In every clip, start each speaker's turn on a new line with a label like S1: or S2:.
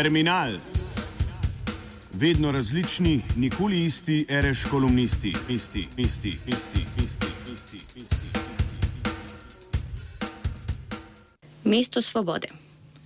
S1: Terminal. Vedno različni, nikoli isti, reš kolumnisti, isti, isti, isti, isti, isti, isti.
S2: Mesto svobode.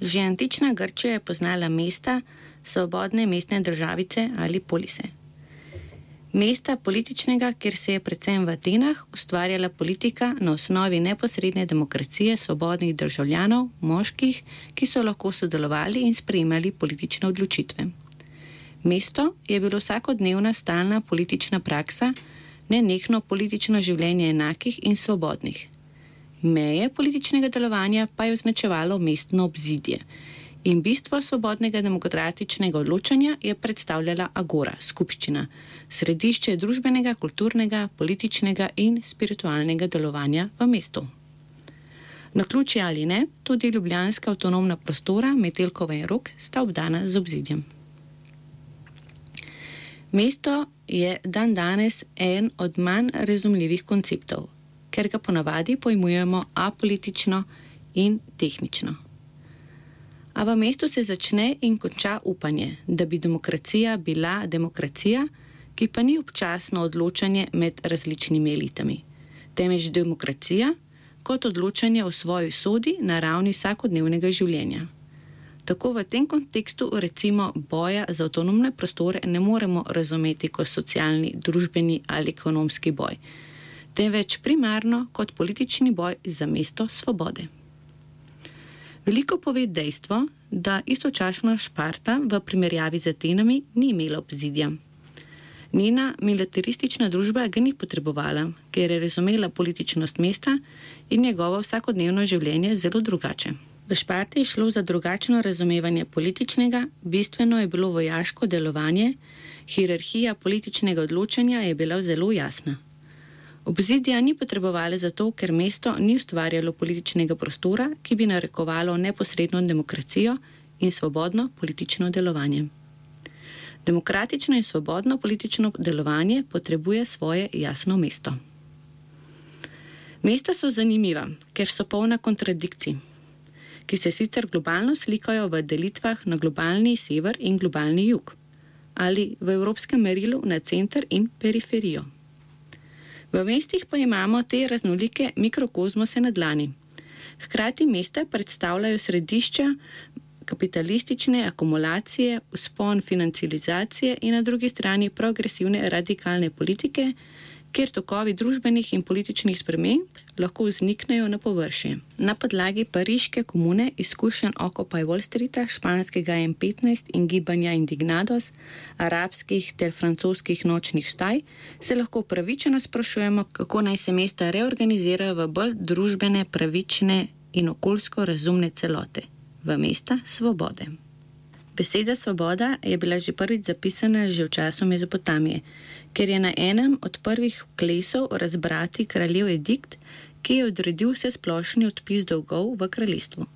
S2: Že antična Grčija je poznala mesta, svobodne mestne državice ali polise. Mesta političnega, kjer se je predvsem v Atenah ustvarjala politika na osnovi neposredne demokracije svobodnih državljanov, moških, ki so lahko sodelovali in sprejemali politične odločitve. Mesto je bilo vsakodnevna stalna politična praksa, nenehno politično življenje enakih in svobodnih. Meje političnega delovanja pa je označevalo mestno obzidje. In bistvo svobodnega demokratičnega odločanja je predstavljala Agora, skupščina, središče družbenega, kulturnega, političnega in spiritualnega delovanja v mestu. Na ključi ali ne, tudi ljubljanska avtonomna prostora, Metelkova in Rok, sta obdana z obzidjem. Mesto je dan danes en od manj razumljivih konceptov, ker ga ponavadi pojmujemo apolitično in tehnično. A v mestu se začne in konča upanje, da bi demokracija bila demokracija, ki pa ni občasno odločanje med različnimi elitami, temveč demokracija kot odločanje o svoji sodi na ravni vsakodnevnega življenja. Tako v tem kontekstu, recimo, boja za avtonomne prostore ne moremo razumeti kot socialni, družbeni ali ekonomski boj, temveč primarno kot politični boj za mesto svobode. Veliko pove dejstvo, da istočasno Šparta v primerjavi z Atenami ni imela obzidja. Njena militaristična družba ga ni potrebovala, ker je razumela političnost mesta in njegovo vsakodnevno življenje zelo drugače. V Šparti je šlo za drugačno razumevanje političnega, bistveno je bilo vojaško delovanje, hierarhija političnega odločanja je bila zelo jasna. Obzidja ni potrebovali zato, ker mesto ni ustvarjalo političnega prostora, ki bi narekovalo neposredno demokracijo in svobodno politično delovanje. Demokratično in svobodno politično delovanje potrebuje svoje jasno mesto. Mesta so zanimiva, ker so polna kontradikcij, ki se sicer globalno slikajo v delitvah na globalni sever in globalni jug, ali v evropskem merilu na center in periferijo. V mestih pa imamo te raznolike mikrokozmose na dlani. Hkrati mesta predstavljajo središča kapitalistične akumulacije, uspon financializacije in na drugi strani progresivne radikalne politike, kjer tokovi družbenih in političnih sprememb lahko vzniknejo na površje. Na podlagi pariške komune, izkušenj Occupy Wall Streeta, španskega M15 in gibanja Indignados, arabskih ter francoskih nočnih staj, se lahko pravičeno sprašujemo, kako naj se mesta reorganizirajo v bolj družbene, pravične in okoljsko razumne celote, v mesta svobode. Beseda svoboda je bila že prvič zapisana že v času Mezopotamije, ker je na enem od prvih klesov razbrati kraljev edikt, ki je odredil vse splošni odpis dolgov v kraljestvu.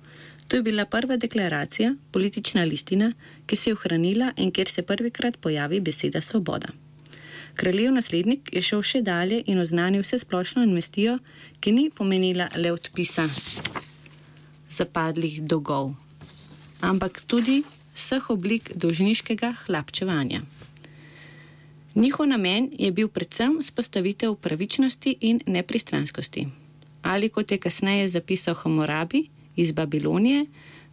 S2: To je bila prva deklaracija, politična listina, ki se je ohranila in kjer se prvikrat pojavi beseda svoboda. Kraljev naslednik je šel še dalje in oznanil vse splošno investijo, ki ni pomenila le odpisa zapadlih dolgov, ampak tudi vseh oblik dolžniškega hlapčevanja. Njihov namen je bil predvsem vzpostavitev pravičnosti in nepristranskosti. Ali kot je kasneje zapisal Hammurabi iz Babilonije,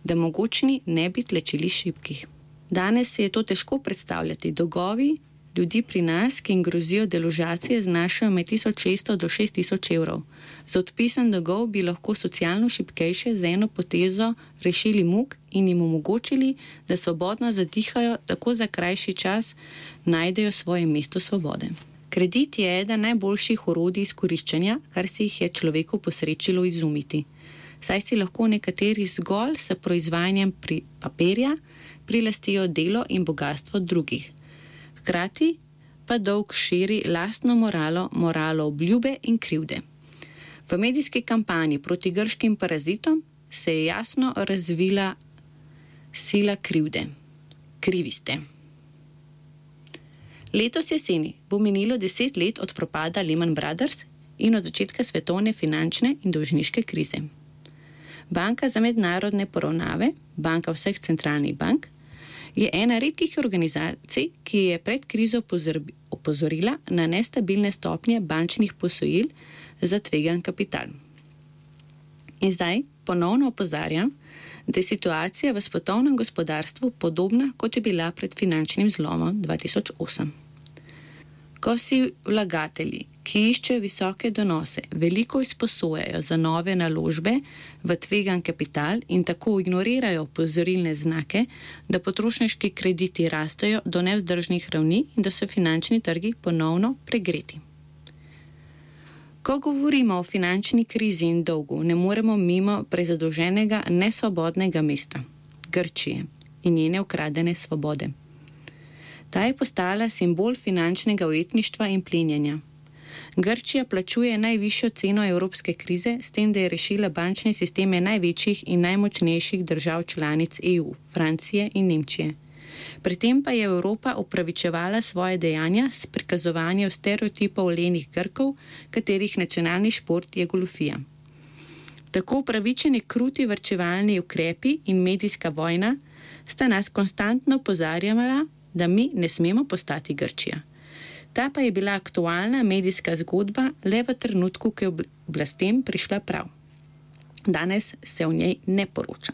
S2: da mogočni ne bi tlečili šibkih. Danes se je to težko predstavljati. Dolgovi ljudi pri nas, ki jim grozijo deložacije, znašajo med 1600 do 6000 evrov. Z odpisom dolgov bi lahko socialno šibkejše z eno potezo rešili muk in jim omogočili, da svobodno zadihajo, tako za krajši čas najdejo svoje mesto svobode. Kredit je eden najboljših orodij izkoriščanja, kar si jih je človeku posrečilo izumiti. Saj si lahko nekateri zgolj s proizvajanjem pri papirja prilastijo delo in bogatstvo drugih. Hkrati pa dolg širi lastno moralo, moralo obljube in krivde. V medijski kampanji proti grškim parazitom se je jasno razvila sila krivde. Krivi ste. Letos jeseni bo minilo deset let od propada Lehman Brothers in od začetka svetovne finančne in dolžniške krize. Banka za mednarodne poravnave, banka vseh centralnih bank, je ena redkih organizacij, ki je pred krizo opozorila na nestabilne stopnje bančnih posojil za tvegan kapital. In zdaj ponovno opozarjam, da je situacija v svetovnem gospodarstvu podobna, kot je bila pred finančnim zlomom 2008. Ko si vlagatelji, ki iščejo visoke donose, veliko izposojajo za nove naložbe v tvegan kapital in tako ignorirajo pozorilne znake, da potrošniški krediti rastejo do nevzdržnih ravni in da so finančni trgi ponovno pregreti. Ko govorimo o finančni krizi in dolgu, ne moremo mimo prezadolženega nesvobodnega mesta Grčije in njene ukradene svobode. Ta je postala simbol finančnega ujetništva in plenjenja. Grčija plačuje najvišjo ceno evropske krize, s tem, da je rešila bančne sisteme največjih in najmočnejših držav članic EU, Francije in Nemčije. Pri tem pa je Evropa upravičevala svoje dejanja s prikazovanjem stereotipov lenih Grkov, katerih nacionalni šport je golfija. Tako upravičeni kruti vrčevalni ukrepi in medijska vojna sta nas konstantno opozarjala, da mi ne smemo postati Grčija. Ta pa je bila aktualna medijska zgodba le v trenutku, ko je oblastem prišla prav. Danes se o njej ne poroča.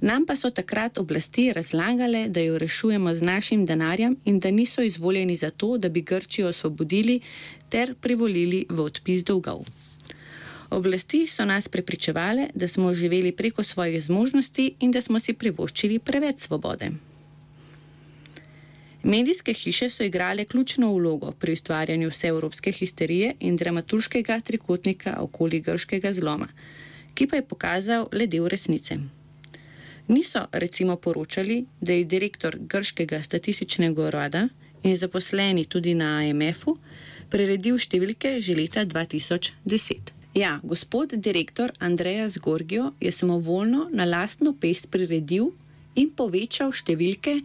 S2: Nam pa so takrat oblasti razlagale, da jo rešujemo z našim denarjem in da niso izvoljeni za to, da bi Grčijo osvobodili ter privolili v odpis dolgov. Oblasti so nas prepričevale, da smo živeli preko svojih zmožnosti in da smo si privoščili preveč svobode. Medijske hiše so igrale ključno vlogo pri ustvarjanju vseevropske histerije in dramaturškega trikotnika okoli grškega zloma, ki pa je pokazal le del resnice. Niso recimo poročali, da je direktor grškega statističnega urada in zaposleni tudi na IMF-u priredil številke že leta 2010. Ja, gospod direktor Andreja Zgorgijo je samovoljno na lastno pest priredil in povečal številke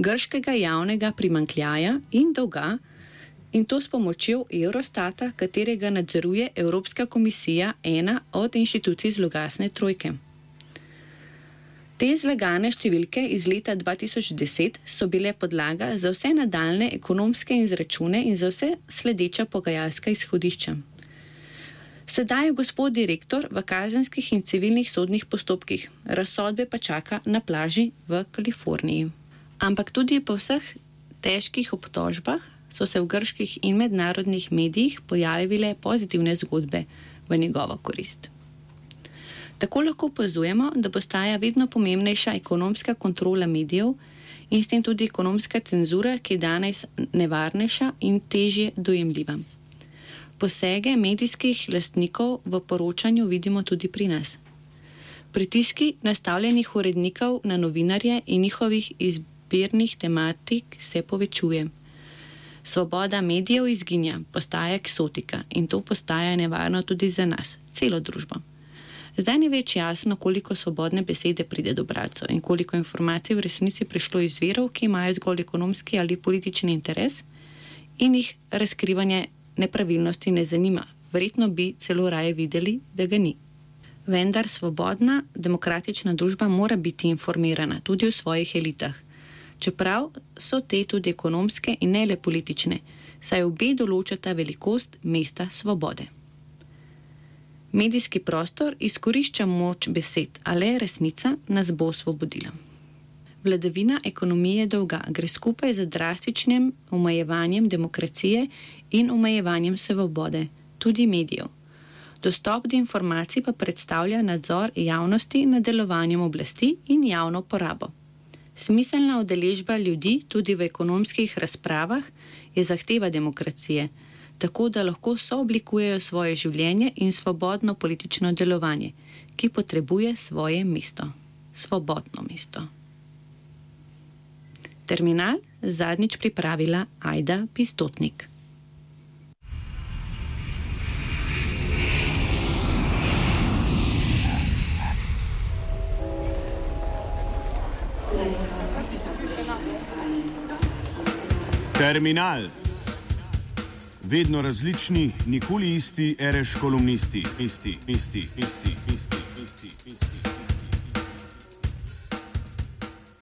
S2: grškega javnega primankljaja in dolga, in to s pomočjo Eurostata, katerega nadzoruje Evropska komisija, ena od inštitucij zlogasne trojke. Te zlagane številke iz leta 2010 so bile podlaga za vse nadaljne ekonomske izračune in za vse sledeča pogajalska izhodišča. Sedaj je gospod direktor v kazenskih in civilnih sodnih postopkih, razsodbe pa čaka na plaži v Kaliforniji. Ampak tudi po vseh težkih obtožbah so se v grških in mednarodnih medijih pojavile pozitivne zgodbe v njegovo korist. Tako lahko opazujemo, da postaja vedno pomembnejša ekonomska kontrola medijev in s tem tudi ekonomska cenzura, ki je danes nevarnejša in težje dojemljiva. Posege medijskih lastnikov v poročanju vidimo tudi pri nas. Pritiski nastavljenih urednikov na novinarje in njihovih izbirnih tematik se povečuje. Svoboda medijev izginja, postaja eksotika in to postaja nevarno tudi za nas, celo družbo. Zdaj ni več jasno, koliko svobodne besede pride do bralcev in koliko informacij v resnici prišlo iz verov, ki imajo zgolj ekonomski ali politični interes in jih razkrivanje nepravilnosti ne zanima, verjetno bi celo raje videli, da ga ni. Vendar svobodna, demokratična družba mora biti informirana tudi v svojih elitah, čeprav so te tudi ekonomske in ne le politične, saj obe določata velikost mesta svobode. Medijski prostor izkorišča moč besed, ale resnica nas bo osvobodila. Vladavina ekonomije dolga gre skupaj z drastičnim omejevanjem demokracije in omejevanjem svobode, tudi medijev. Dostop do informacij pa predstavlja nadzor javnosti nad delovanjem oblasti in javno porabo. Smiselna udeležba ljudi tudi v ekonomskih razpravah je zahteva demokracije, tako da lahko sooblikujejo svoje življenje in svobodno politično delovanje, ki potrebuje svoje mesto, svobodno mesto. Terminal zadnjič pripravila Aida Pistotnik.
S1: Terminal. Vedno različni, nikoli isti, reš kolumnisti, isti, isti, isti, isti.